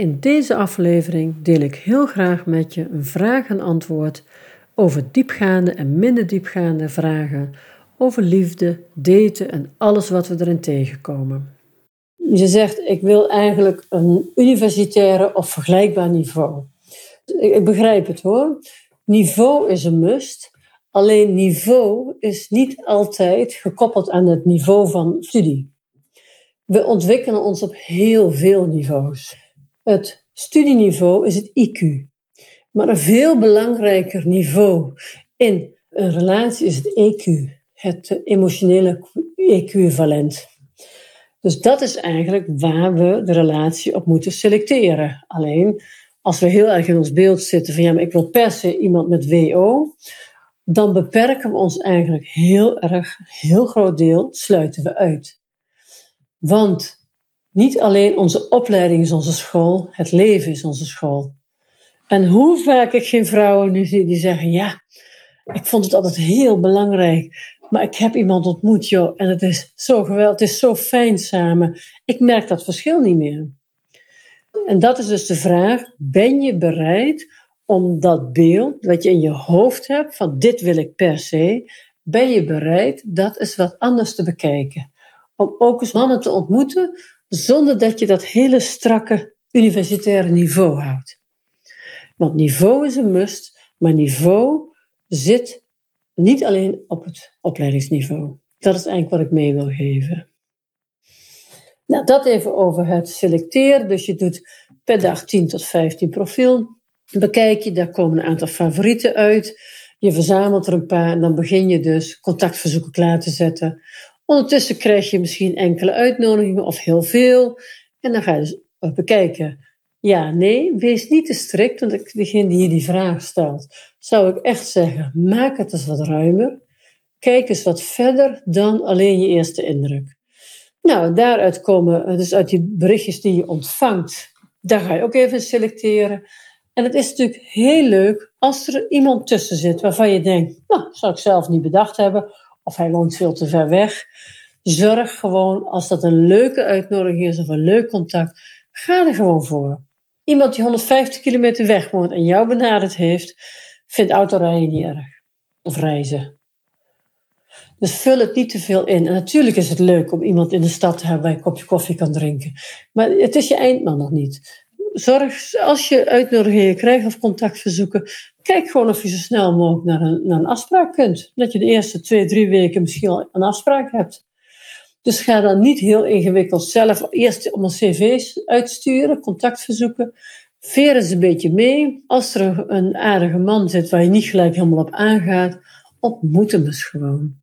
In deze aflevering deel ik heel graag met je een vraag en antwoord over diepgaande en minder diepgaande vragen over liefde, daten en alles wat we erin tegenkomen. Je zegt, ik wil eigenlijk een universitaire of vergelijkbaar niveau. Ik begrijp het hoor. Niveau is een must. Alleen niveau is niet altijd gekoppeld aan het niveau van studie. We ontwikkelen ons op heel veel niveaus. Het studieniveau is het IQ. Maar een veel belangrijker niveau in een relatie is het EQ, het emotionele equivalent. Dus dat is eigenlijk waar we de relatie op moeten selecteren. Alleen als we heel erg in ons beeld zitten van ja, maar ik wil per se iemand met WO, dan beperken we ons eigenlijk heel erg, heel groot deel sluiten we uit. Want niet alleen onze opleiding is onze school, het leven is onze school. En hoe vaak ik geen vrouwen nu zie die zeggen: Ja, ik vond het altijd heel belangrijk, maar ik heb iemand ontmoet, joh, en het is zo geweldig, het is zo fijn samen. Ik merk dat verschil niet meer. En dat is dus de vraag: ben je bereid om dat beeld wat je in je hoofd hebt, van dit wil ik per se, ben je bereid dat eens wat anders te bekijken? Om ook eens mannen te ontmoeten zonder dat je dat hele strakke universitaire niveau houdt. Want niveau is een must, maar niveau zit niet alleen op het opleidingsniveau. Dat is eigenlijk wat ik mee wil geven. Nou, dat even over het selecteren. Dus je doet per dag 10 tot 15 profiel. Bekijk je, daar komen een aantal favorieten uit. Je verzamelt er een paar en dan begin je dus contactverzoeken klaar te zetten. Ondertussen krijg je misschien enkele uitnodigingen of heel veel. En dan ga je dus bekijken ja, nee, wees niet te strikt, want degene die hier die vraag stelt, zou ik echt zeggen, maak het eens wat ruimer. Kijk eens wat verder dan alleen je eerste indruk. Nou, daaruit komen, dus uit die berichtjes die je ontvangt, daar ga je ook even selecteren. En het is natuurlijk heel leuk als er iemand tussen zit waarvan je denkt, nou, zou ik zelf niet bedacht hebben, of hij woont veel te ver weg. Zorg gewoon, als dat een leuke uitnodiging is of een leuk contact, ga er gewoon voor. Iemand die 150 kilometer weg woont en jou benaderd heeft, vindt autorijden niet erg. Of reizen. Dus vul het niet te veel in. En natuurlijk is het leuk om iemand in de stad te hebben waar een kopje koffie kan drinken. Maar het is je eindman nog niet. Zorg, als je uitnodigingen krijgt of contactverzoeken, kijk gewoon of je zo snel mogelijk naar een, naar een afspraak kunt. Dat je de eerste twee, drie weken misschien al een afspraak hebt. Dus ga dan niet heel ingewikkeld zelf eerst om een cv's uitsturen, contactverzoeken. Veer eens een beetje mee. Als er een aardige man zit waar je niet gelijk helemaal op aangaat, ontmoet hem gewoon.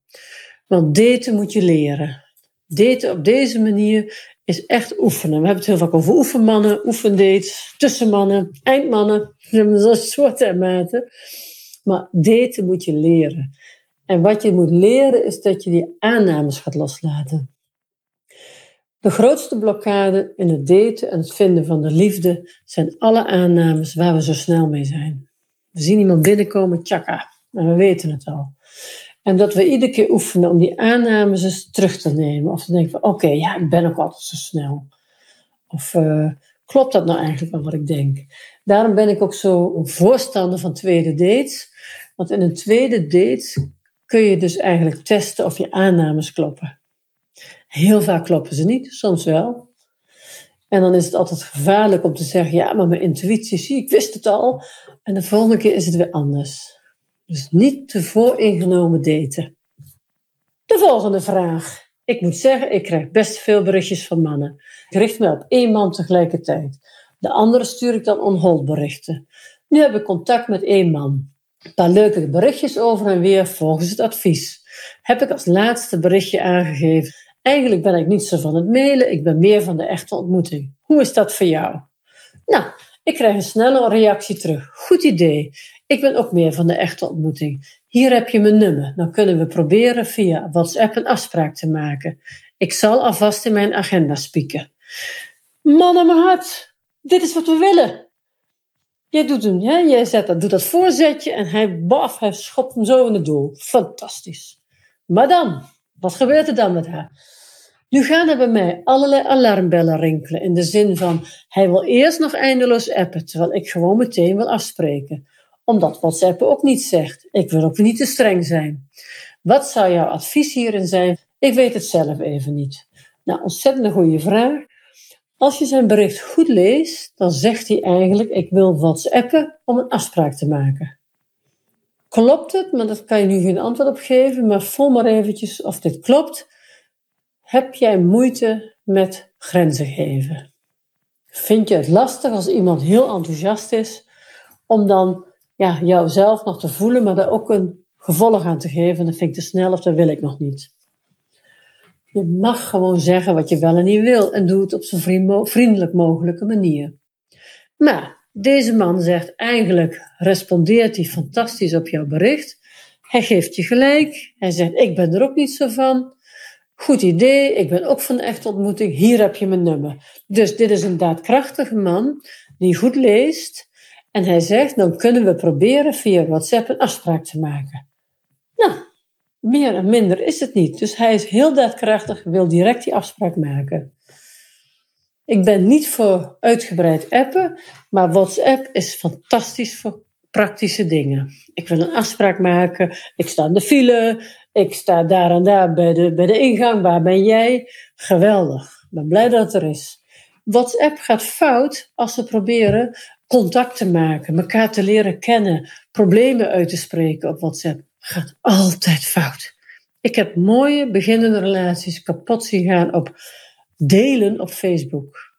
Want daten moet je leren. Daten op deze manier is echt oefenen. We hebben het heel vaak over oefenmannen, oefendates, tussenmannen, eindmannen. We hebben soorten en maten. Maar daten moet je leren. En wat je moet leren is dat je die aannames gaat loslaten. De grootste blokkade in het daten en het vinden van de liefde zijn alle aannames waar we zo snel mee zijn. We zien iemand binnenkomen, tjaka, en we weten het al. En dat we iedere keer oefenen om die aannames eens terug te nemen. Of te denken van, oké, ja, ik ben ook altijd zo snel. Of uh, klopt dat nou eigenlijk wel wat ik denk? Daarom ben ik ook zo een voorstander van tweede dates. Want in een tweede date kun je dus eigenlijk testen of je aannames kloppen. Heel vaak kloppen ze niet, soms wel. En dan is het altijd gevaarlijk om te zeggen: ja, maar mijn intuïtie, zie, ik wist het al. En de volgende keer is het weer anders. Dus niet te vooringenomen daten. De volgende vraag. Ik moet zeggen, ik krijg best veel berichtjes van mannen. Ik richt me op één man tegelijkertijd. De andere stuur ik dan on berichten. Nu heb ik contact met één man. Een paar leuke berichtjes over en weer volgens het advies. Heb ik als laatste berichtje aangegeven. Eigenlijk ben ik niet zo van het mailen, ik ben meer van de echte ontmoeting. Hoe is dat voor jou? Nou, ik krijg een snelle reactie terug. Goed idee. Ik ben ook meer van de echte ontmoeting. Hier heb je mijn nummer. Dan kunnen we proberen via WhatsApp een afspraak te maken. Ik zal alvast in mijn agenda spieken. Man aan mijn hart, dit is wat we willen. Jij doet hem, hè? jij zet dat, doet dat voorzetje en hij, baf, hij schopt hem zo in het doel. Fantastisch. Maar dan, wat gebeurt er dan met haar? Nu gaan er bij mij allerlei alarmbellen rinkelen in de zin van hij wil eerst nog eindeloos appen, terwijl ik gewoon meteen wil afspreken. Omdat WhatsApp ook niet zegt. Ik wil ook niet te streng zijn. Wat zou jouw advies hierin zijn? Ik weet het zelf even niet. Nou, ontzettend goede vraag. Als je zijn bericht goed leest, dan zegt hij eigenlijk: Ik wil WhatsAppen om een afspraak te maken. Klopt het? Maar dat kan je nu geen antwoord op geven. Maar voel maar eventjes of dit klopt. Heb jij moeite met grenzen geven? Vind je het lastig als iemand heel enthousiast is om dan ja, jouzelf nog te voelen, maar daar ook een gevolg aan te geven? Dat vind ik te snel of dat wil ik nog niet. Je mag gewoon zeggen wat je wel en niet wil en doe het op zo vriendelijk mogelijke manier. Maar deze man zegt eigenlijk, respondeert hij fantastisch op jouw bericht. Hij geeft je gelijk. Hij zegt, ik ben er ook niet zo van. Goed idee, ik ben ook van echte ontmoeting. Hier heb je mijn nummer. Dus dit is een daadkrachtige man die goed leest. En hij zegt, dan kunnen we proberen via WhatsApp een afspraak te maken. Nou, meer en minder is het niet. Dus hij is heel daadkrachtig, wil direct die afspraak maken. Ik ben niet voor uitgebreid appen, maar WhatsApp is fantastisch voor praktische dingen. Ik wil een afspraak maken, ik sta in de file, ik sta daar en daar bij de, bij de ingang, waar ben jij? Geweldig, ik ben blij dat het er is. WhatsApp gaat fout als we proberen contact te maken, elkaar te leren kennen, problemen uit te spreken op WhatsApp. Gaat altijd fout. Ik heb mooie beginnende relaties kapot zien gaan op delen op Facebook.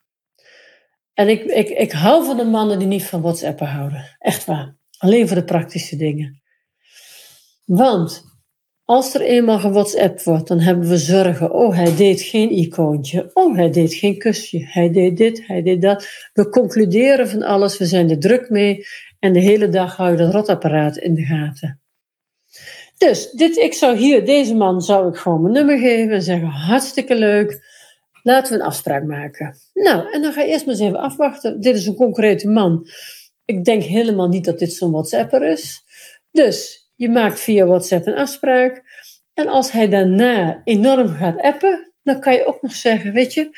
En ik, ik, ik hou van de mannen die niet van WhatsApp houden. Echt waar. Alleen voor de praktische dingen. Want als er eenmaal gewhatsApp wordt, dan hebben we zorgen. Oh, hij deed geen icoontje. Oh, hij deed geen kusje. Hij deed dit, hij deed dat. We concluderen van alles. We zijn er druk mee. En de hele dag hou je dat rotapparaat in de gaten. Dus dit, ik zou hier, deze man zou ik gewoon mijn nummer geven en zeggen: hartstikke leuk. Laten we een afspraak maken. Nou, en dan ga je eerst maar eens even afwachten. Dit is een concrete man. Ik denk helemaal niet dat dit zo'n WhatsApper is. Dus je maakt via WhatsApp een afspraak. En als hij daarna enorm gaat appen, dan kan je ook nog zeggen: Weet je,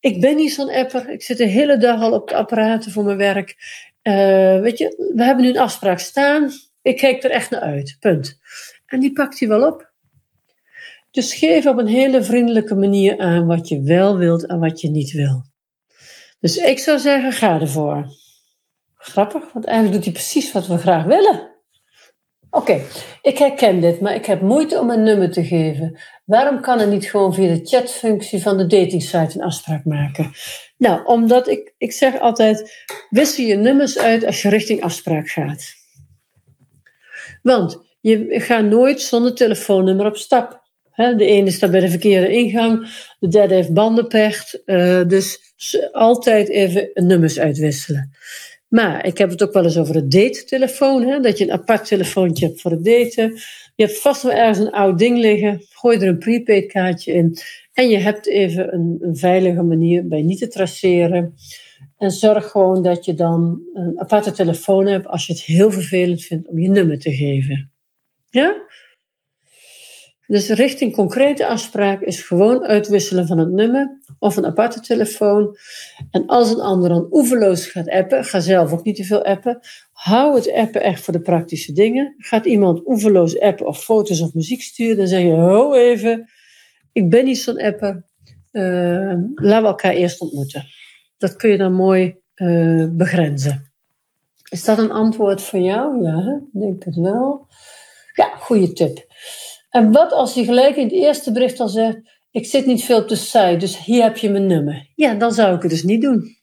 ik ben niet zo'n apper. Ik zit de hele dag al op de apparaten voor mijn werk. Uh, weet je, we hebben nu een afspraak staan. Ik kijk er echt naar uit. Punt. En die pakt hij wel op. Dus geef op een hele vriendelijke manier aan wat je wel wilt en wat je niet wil. Dus ik zou zeggen, ga ervoor. Grappig, want eigenlijk doet hij precies wat we graag willen. Oké, ik herken dit, maar ik heb moeite om een nummer te geven. Waarom kan er niet gewoon via de chatfunctie van de datingsite een afspraak maken? Nou, omdat ik, ik zeg altijd, wissel je nummers uit als je richting afspraak gaat. Want je gaat nooit zonder telefoonnummer op stap. De ene staat bij de verkeerde ingang, de derde heeft bandenpecht. Uh, dus altijd even nummers uitwisselen. Maar ik heb het ook wel eens over het date-telefoon. Dat je een apart telefoontje hebt voor het daten. Je hebt vast wel ergens een oud ding liggen. Gooi er een prepaid kaartje in. En je hebt even een, een veilige manier bij niet te traceren. En zorg gewoon dat je dan een aparte telefoon hebt als je het heel vervelend vindt om je nummer te geven. Ja? Dus richting concrete afspraak is gewoon uitwisselen van het nummer of een aparte telefoon. En als een ander dan oeverloos gaat appen, ga zelf ook niet te veel appen. Hou het appen echt voor de praktische dingen. Gaat iemand oeverloos appen of foto's of muziek sturen, dan zeg je, ho even, ik ben niet zo'n apper. Uh, laten we elkaar eerst ontmoeten. Dat kun je dan mooi uh, begrenzen. Is dat een antwoord voor jou? Ja, denk het wel. Ja, goede tip. En wat als je gelijk in het eerste bericht al zegt: Ik zit niet veel op de dus hier heb je mijn nummer. Ja, dan zou ik het dus niet doen.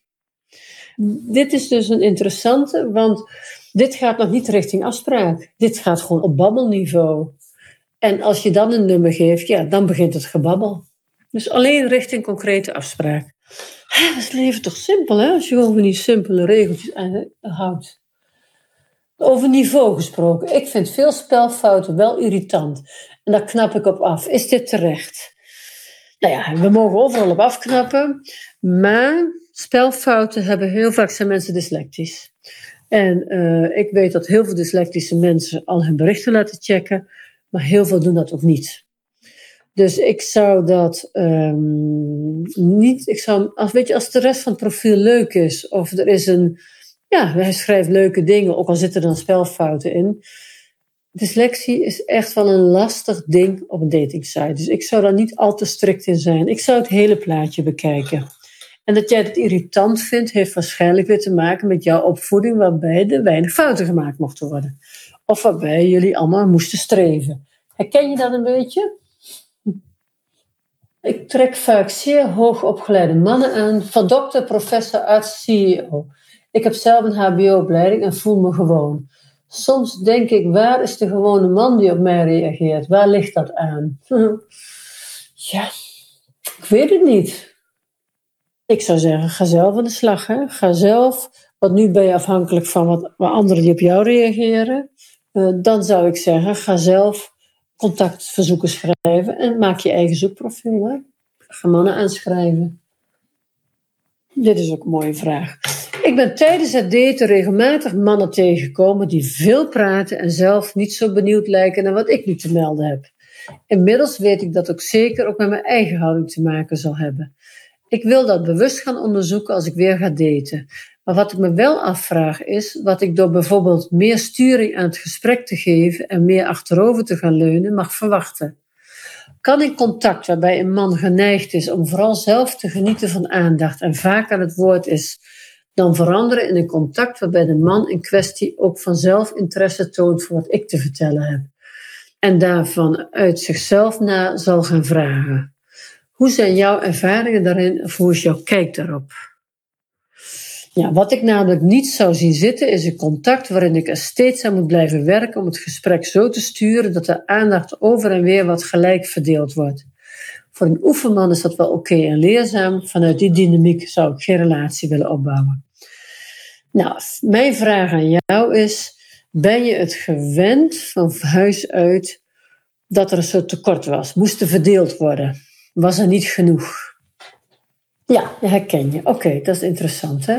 Dit is dus een interessante, want dit gaat nog niet richting afspraak. Dit gaat gewoon op babbelniveau. En als je dan een nummer geeft, ja, dan begint het gebabbel. Dus alleen richting concrete afspraak. Dat is leven toch simpel, hè? Als je gewoon die simpele regeltjes houdt. Over niveau gesproken. Ik vind veel spelfouten wel irritant. En daar knap ik op af. Is dit terecht? Nou ja, we mogen overal op afknappen. Maar spelfouten hebben heel vaak zijn mensen dyslectisch. En uh, ik weet dat heel veel dyslectische mensen al hun berichten laten checken. Maar heel veel doen dat ook niet. Dus ik zou dat um, niet, ik zou, als, weet je, als de rest van het profiel leuk is, of er is een, ja, hij schrijft leuke dingen, ook al zitten er dan spelfouten in. Dyslexie is echt wel een lastig ding op een datingsite. Dus ik zou daar niet al te strikt in zijn. Ik zou het hele plaatje bekijken. En dat jij het irritant vindt, heeft waarschijnlijk weer te maken met jouw opvoeding, waarbij er weinig fouten gemaakt mochten worden. Of waarbij jullie allemaal moesten streven. Herken je dat een beetje? Ik trek vaak zeer hoogopgeleide mannen aan, van dokter, professor, arts, CEO. Ik heb zelf een HBO-opleiding en voel me gewoon. Soms denk ik, waar is de gewone man die op mij reageert? Waar ligt dat aan? ja, ik weet het niet. Ik zou zeggen, ga zelf aan de slag. Hè? Ga zelf, want nu ben je afhankelijk van wat, wat anderen die op jou reageren. Uh, dan zou ik zeggen, ga zelf contactverzoeken schrijven en maak je eigen zoekprofiel. Hè? Ga mannen aanschrijven. Dit is ook een mooie vraag. Ik ben tijdens het daten regelmatig mannen tegengekomen die veel praten en zelf niet zo benieuwd lijken naar wat ik nu te melden heb. Inmiddels weet ik dat ook zeker ook met mijn eigen houding te maken zal hebben. Ik wil dat bewust gaan onderzoeken als ik weer ga daten. Maar wat ik me wel afvraag is wat ik door bijvoorbeeld meer sturing aan het gesprek te geven en meer achterover te gaan leunen mag verwachten. Kan in contact waarbij een man geneigd is om vooral zelf te genieten van aandacht en vaak aan het woord is, dan veranderen in een contact waarbij de man in kwestie ook vanzelf interesse toont voor wat ik te vertellen heb. En daarvan uit zichzelf na zal gaan vragen. Hoe zijn jouw ervaringen daarin of hoe is jouw kijk daarop? Ja, wat ik namelijk niet zou zien zitten is een contact waarin ik er steeds aan moet blijven werken om het gesprek zo te sturen dat de aandacht over en weer wat gelijk verdeeld wordt. Voor een oefenman is dat wel oké en leerzaam. Vanuit die dynamiek zou ik geen relatie willen opbouwen. Nou, mijn vraag aan jou is: ben je het gewend van huis uit dat er een soort tekort was? Moest er verdeeld worden? Was er niet genoeg? Ja, herken je. Oké, dat is interessant. Hè?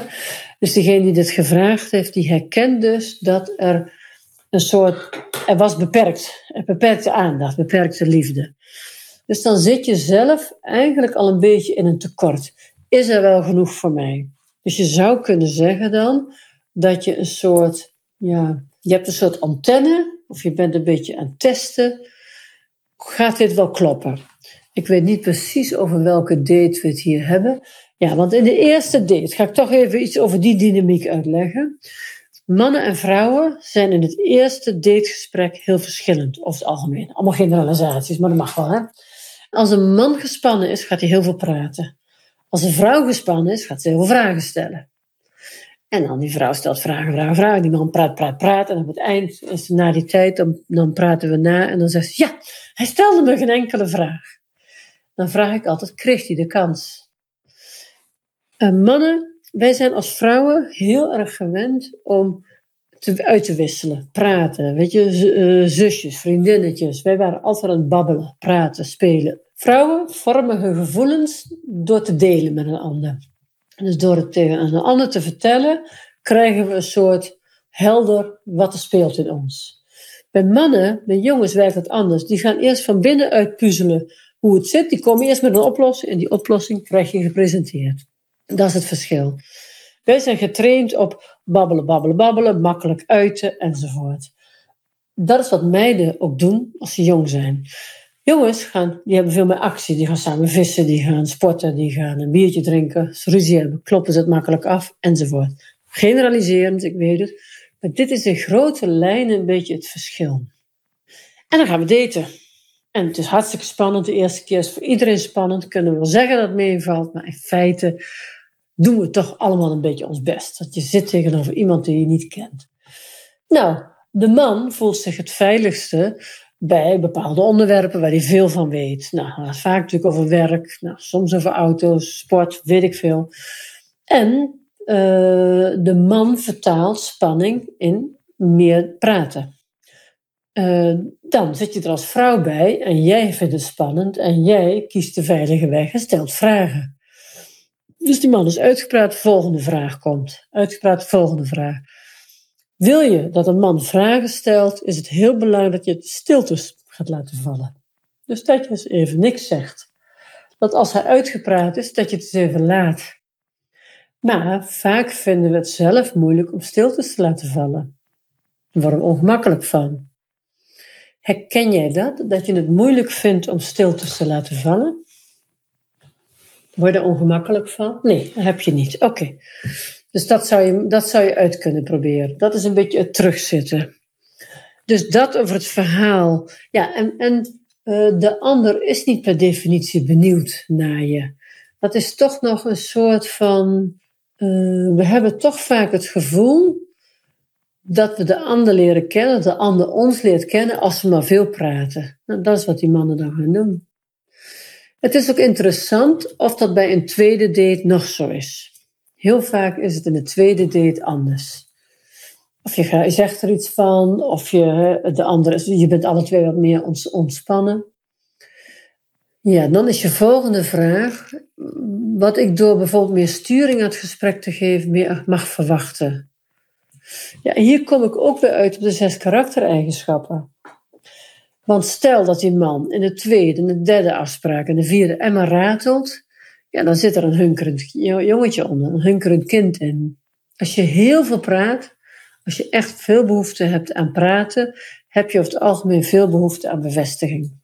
Dus degene die dit gevraagd heeft, die herkent dus dat er een soort. Er was beperkt. Er beperkte aandacht, beperkte liefde. Dus dan zit je zelf eigenlijk al een beetje in een tekort. Is er wel genoeg voor mij? Dus je zou kunnen zeggen dan dat je een soort, ja, je hebt een soort antenne, of je bent een beetje aan het testen. Gaat dit wel kloppen? Ik weet niet precies over welke date we het hier hebben. Ja, want in de eerste date ga ik toch even iets over die dynamiek uitleggen. Mannen en vrouwen zijn in het eerste dategesprek heel verschillend, over het algemeen. Allemaal generalisaties, maar dat mag wel, hè? Als een man gespannen is, gaat hij heel veel praten. Als een vrouw gespannen is, gaat ze heel veel vragen stellen. En dan die vrouw stelt vragen, vragen, vragen. Die man praat, praat, praat. En op het eind, na die tijd, dan, praten we na. En dan zegt ze, ja, hij stelde me geen enkele vraag. Dan vraag ik altijd, kreeg hij de kans? En mannen, wij zijn als vrouwen heel erg gewend om te, uit te wisselen, praten. Weet je, eh, zusjes, vriendinnetjes. Wij waren altijd aan het babbelen, praten, spelen. Vrouwen vormen hun gevoelens door te delen met een ander. Dus door het tegen een ander te vertellen, krijgen we een soort helder wat er speelt in ons. Bij mannen, bij jongens werkt het anders. Die gaan eerst van binnenuit puzzelen hoe het zit. Die komen eerst met een oplossing en die oplossing krijg je gepresenteerd. Dat is het verschil. Wij zijn getraind op babbelen, babbelen, babbelen, makkelijk uiten enzovoort. Dat is wat meiden ook doen als ze jong zijn. Jongens gaan, die hebben veel meer actie. Die gaan samen vissen, die gaan sporten, die gaan een biertje drinken. Ruzie hebben, kloppen ze het makkelijk af, enzovoort. Generaliserend, ik weet het. Maar dit is in grote lijnen een beetje het verschil. En dan gaan we daten. En het is hartstikke spannend. De eerste keer is voor iedereen spannend. Kunnen we wel zeggen dat het meevalt. Maar in feite doen we toch allemaal een beetje ons best. Dat je zit tegenover iemand die je niet kent. Nou, de man voelt zich het veiligste bij bepaalde onderwerpen waar hij veel van weet. Nou, vaak natuurlijk over werk, nou, soms over auto's, sport, weet ik veel. En uh, de man vertaalt spanning in meer praten. Uh, dan zit je er als vrouw bij en jij vindt het spannend en jij kiest de veilige weg en stelt vragen. Dus die man is uitgepraat, volgende vraag komt. Uitgepraat, volgende vraag. Wil je dat een man vragen stelt, is het heel belangrijk dat je stiltes gaat laten vallen. Dus dat je eens even niks zegt. Dat als hij uitgepraat is, dat je het eens even laat. Maar vaak vinden we het zelf moeilijk om stiltes te laten vallen. We worden ongemakkelijk van. Herken jij dat? Dat je het moeilijk vindt om stiltes te laten vallen? Word je er ongemakkelijk van? Nee, heb je niet. Oké. Dus dat zou, je, dat zou je uit kunnen proberen. Dat is een beetje het terugzitten. Dus dat over het verhaal. Ja, en, en uh, de ander is niet per definitie benieuwd naar je. Dat is toch nog een soort van. Uh, we hebben toch vaak het gevoel dat we de ander leren kennen, de ander ons leert kennen als we maar veel praten. Nou, dat is wat die mannen dan gaan doen. Het is ook interessant of dat bij een tweede date nog zo is. Heel vaak is het in de tweede date anders. Of je, zegt er iets van, of je, de andere, je bent alle twee wat meer ontspannen. Ja, dan is je volgende vraag, wat ik door bijvoorbeeld meer sturing aan het gesprek te geven, meer mag verwachten. Ja, hier kom ik ook weer uit op de zes karaktereigenschappen. Want stel dat die man in de tweede, en de derde afspraak en de vierde Emma ratelt, ja, dan zit er een hunkerend jongetje onder, een hunkerend kind in. Als je heel veel praat, als je echt veel behoefte hebt aan praten, heb je over het algemeen veel behoefte aan bevestiging.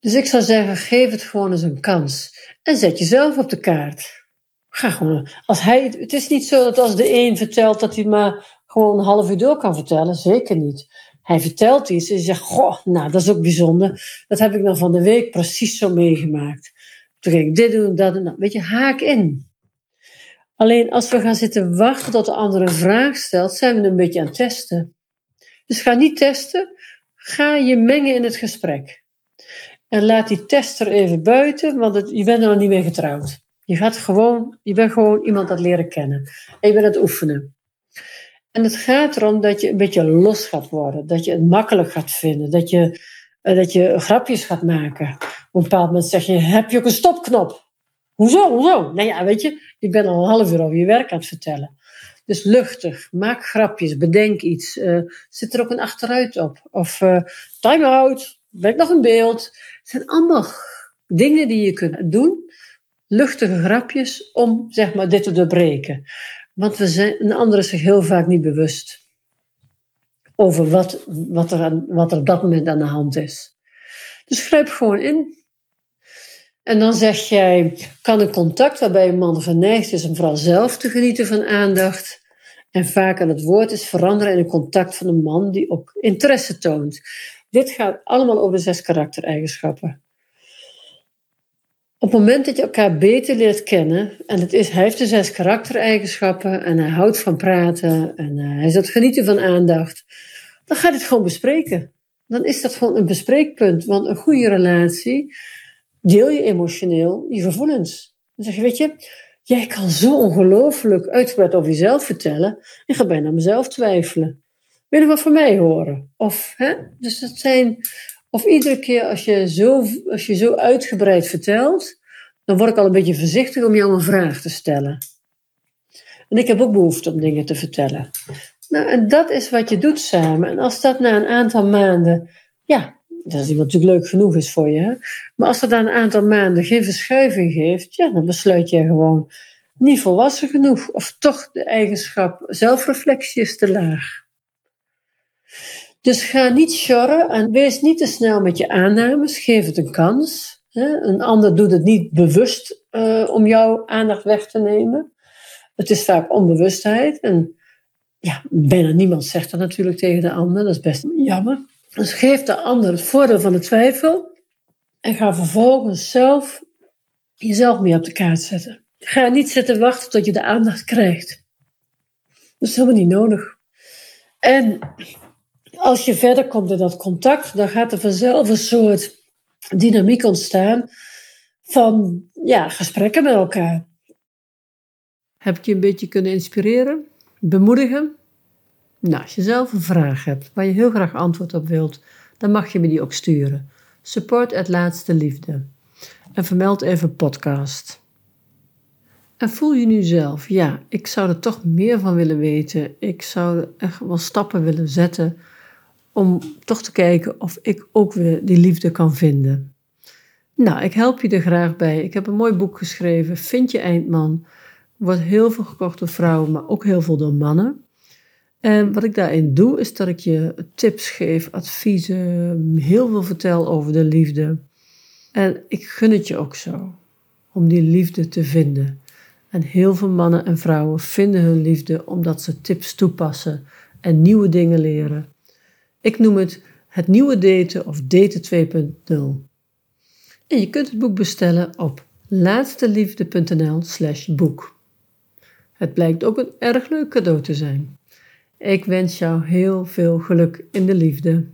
Dus ik zou zeggen, geef het gewoon eens een kans. En zet jezelf op de kaart. Ga gewoon. Als hij, het is niet zo dat als de een vertelt dat hij maar gewoon een half uur door kan vertellen. Zeker niet. Hij vertelt iets en zegt, goh, nou, dat is ook bijzonder. Dat heb ik dan van de week precies zo meegemaakt. Toen ging ik dit doen, dat en dat. Weet je, haak in. Alleen als we gaan zitten wachten tot de andere een vraag stelt, zijn we een beetje aan het testen. Dus ga niet testen, ga je mengen in het gesprek. En laat die tester even buiten, want je bent er nog niet mee getrouwd. Je, gaat gewoon, je bent gewoon iemand het leren kennen. En je bent aan het oefenen. En het gaat erom dat je een beetje los gaat worden. Dat je het makkelijk gaat vinden. Dat je, dat je grapjes gaat maken. Op een bepaald moment zeg je, heb je ook een stopknop? Hoezo, hoezo? Nou ja, weet je, je bent al een half uur over je werk aan het vertellen. Dus luchtig, maak grapjes, bedenk iets. Uh, zit er ook een achteruit op? Of uh, time-out, werk nog een beeld. Het zijn allemaal dingen die je kunt doen. Luchtige grapjes om, zeg maar, dit te doorbreken. Want we zijn, een ander is zich heel vaak niet bewust over wat, wat, er, wat er op dat moment aan de hand is. Dus grijp gewoon in. En dan zeg jij, kan een contact waarbij een man geneigd is om vooral zelf te genieten van aandacht en vaak aan het woord is veranderen in een contact van een man die ook interesse toont. Dit gaat allemaal over zes karaktereigenschappen. Op het moment dat je elkaar beter leert kennen, en het is, hij heeft de zes karaktereigenschappen en hij houdt van praten en uh, hij zult genieten van aandacht, dan ga je het gewoon bespreken. Dan is dat gewoon een bespreekpunt, want een goede relatie deel je emotioneel je gevoelens. Dan zeg je, weet je, jij kan zo ongelooflijk uitgebreid over jezelf vertellen en ga bijna mezelf twijfelen. Wil je wat van mij horen? Of, hè? Dus dat zijn of iedere keer als je, zo, als je zo uitgebreid vertelt, dan word ik al een beetje voorzichtig om jou een vraag te stellen. En ik heb ook behoefte om dingen te vertellen. Nou, en dat is wat je doet samen. En als dat na een aantal maanden, ja, dat is natuurlijk leuk genoeg is voor je, hè? maar als dat na een aantal maanden geen verschuiving geeft, ja, dan besluit je gewoon niet volwassen genoeg. Of toch de eigenschap zelfreflectie is te laag. Dus ga niet sjorren en wees niet te snel met je aannames. Geef het een kans. Een ander doet het niet bewust uh, om jouw aandacht weg te nemen. Het is vaak onbewustheid. En ja, bijna niemand zegt dat natuurlijk tegen de ander. Dat is best jammer. Dus geef de ander het voordeel van de twijfel. En ga vervolgens zelf jezelf meer op de kaart zetten. Ga niet zitten wachten tot je de aandacht krijgt. Dat is helemaal niet nodig. En als je verder komt in dat contact, dan gaat er vanzelf een soort dynamiek ontstaan van ja, gesprekken met elkaar. Heb ik je een beetje kunnen inspireren? Bemoedigen? Nou, als je zelf een vraag hebt waar je heel graag antwoord op wilt, dan mag je me die ook sturen. Support het laatste liefde. En vermeld even podcast. En voel je nu zelf, ja, ik zou er toch meer van willen weten. Ik zou echt wel stappen willen zetten om toch te kijken of ik ook weer die liefde kan vinden. Nou, ik help je er graag bij. Ik heb een mooi boek geschreven, Vind je eindman. Wordt heel veel gekocht door vrouwen, maar ook heel veel door mannen. En wat ik daarin doe, is dat ik je tips geef, adviezen, heel veel vertel over de liefde. En ik gun het je ook zo, om die liefde te vinden. En heel veel mannen en vrouwen vinden hun liefde omdat ze tips toepassen en nieuwe dingen leren. Ik noem het het nieuwe daten of daten 2.0. En je kunt het boek bestellen op laatsteliefde.nl/slash boek. Het blijkt ook een erg leuk cadeau te zijn. Ik wens jou heel veel geluk in de liefde.